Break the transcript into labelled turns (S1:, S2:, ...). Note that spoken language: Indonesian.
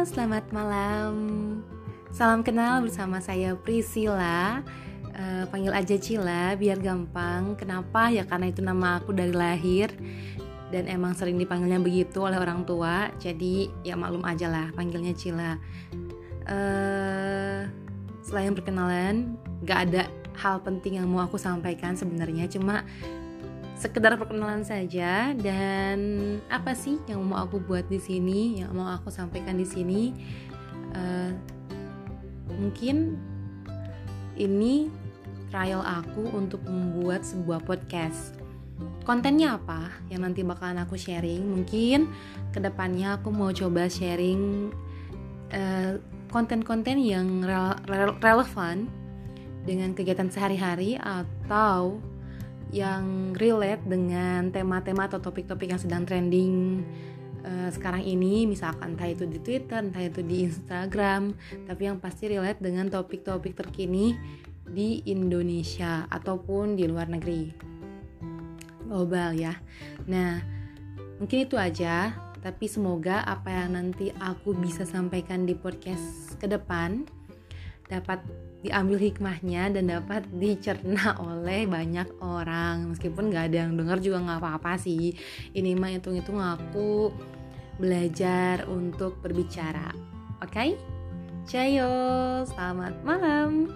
S1: selamat malam. Salam kenal bersama saya Priscilla. Uh, panggil aja Cila biar gampang. Kenapa? Ya karena itu nama aku dari lahir dan emang sering dipanggilnya begitu oleh orang tua. Jadi ya maklum aja lah panggilnya Cila. Uh, selain perkenalan, gak ada hal penting yang mau aku sampaikan sebenarnya. Cuma sekedar perkenalan saja. Dan apa sih yang mau aku buat di sini yang mau aku sampaikan di sini? Uh, mungkin ini trial aku untuk membuat sebuah podcast. Kontennya apa yang nanti bakalan aku sharing? Mungkin ke depannya aku mau coba sharing uh, konten-konten yang rele relevan dengan kegiatan sehari-hari atau yang relate dengan tema-tema atau topik-topik yang sedang trending uh, sekarang ini misalkan entah itu di Twitter, entah itu di Instagram, tapi yang pasti relate dengan topik-topik terkini di Indonesia ataupun di luar negeri. Global ya. Nah, mungkin itu aja, tapi semoga apa yang nanti aku bisa sampaikan di podcast ke depan dapat diambil hikmahnya dan dapat dicerna oleh banyak orang meskipun nggak ada yang dengar juga nggak apa-apa sih ini mah hitung-hitung aku belajar untuk berbicara oke okay? Cayo, selamat malam.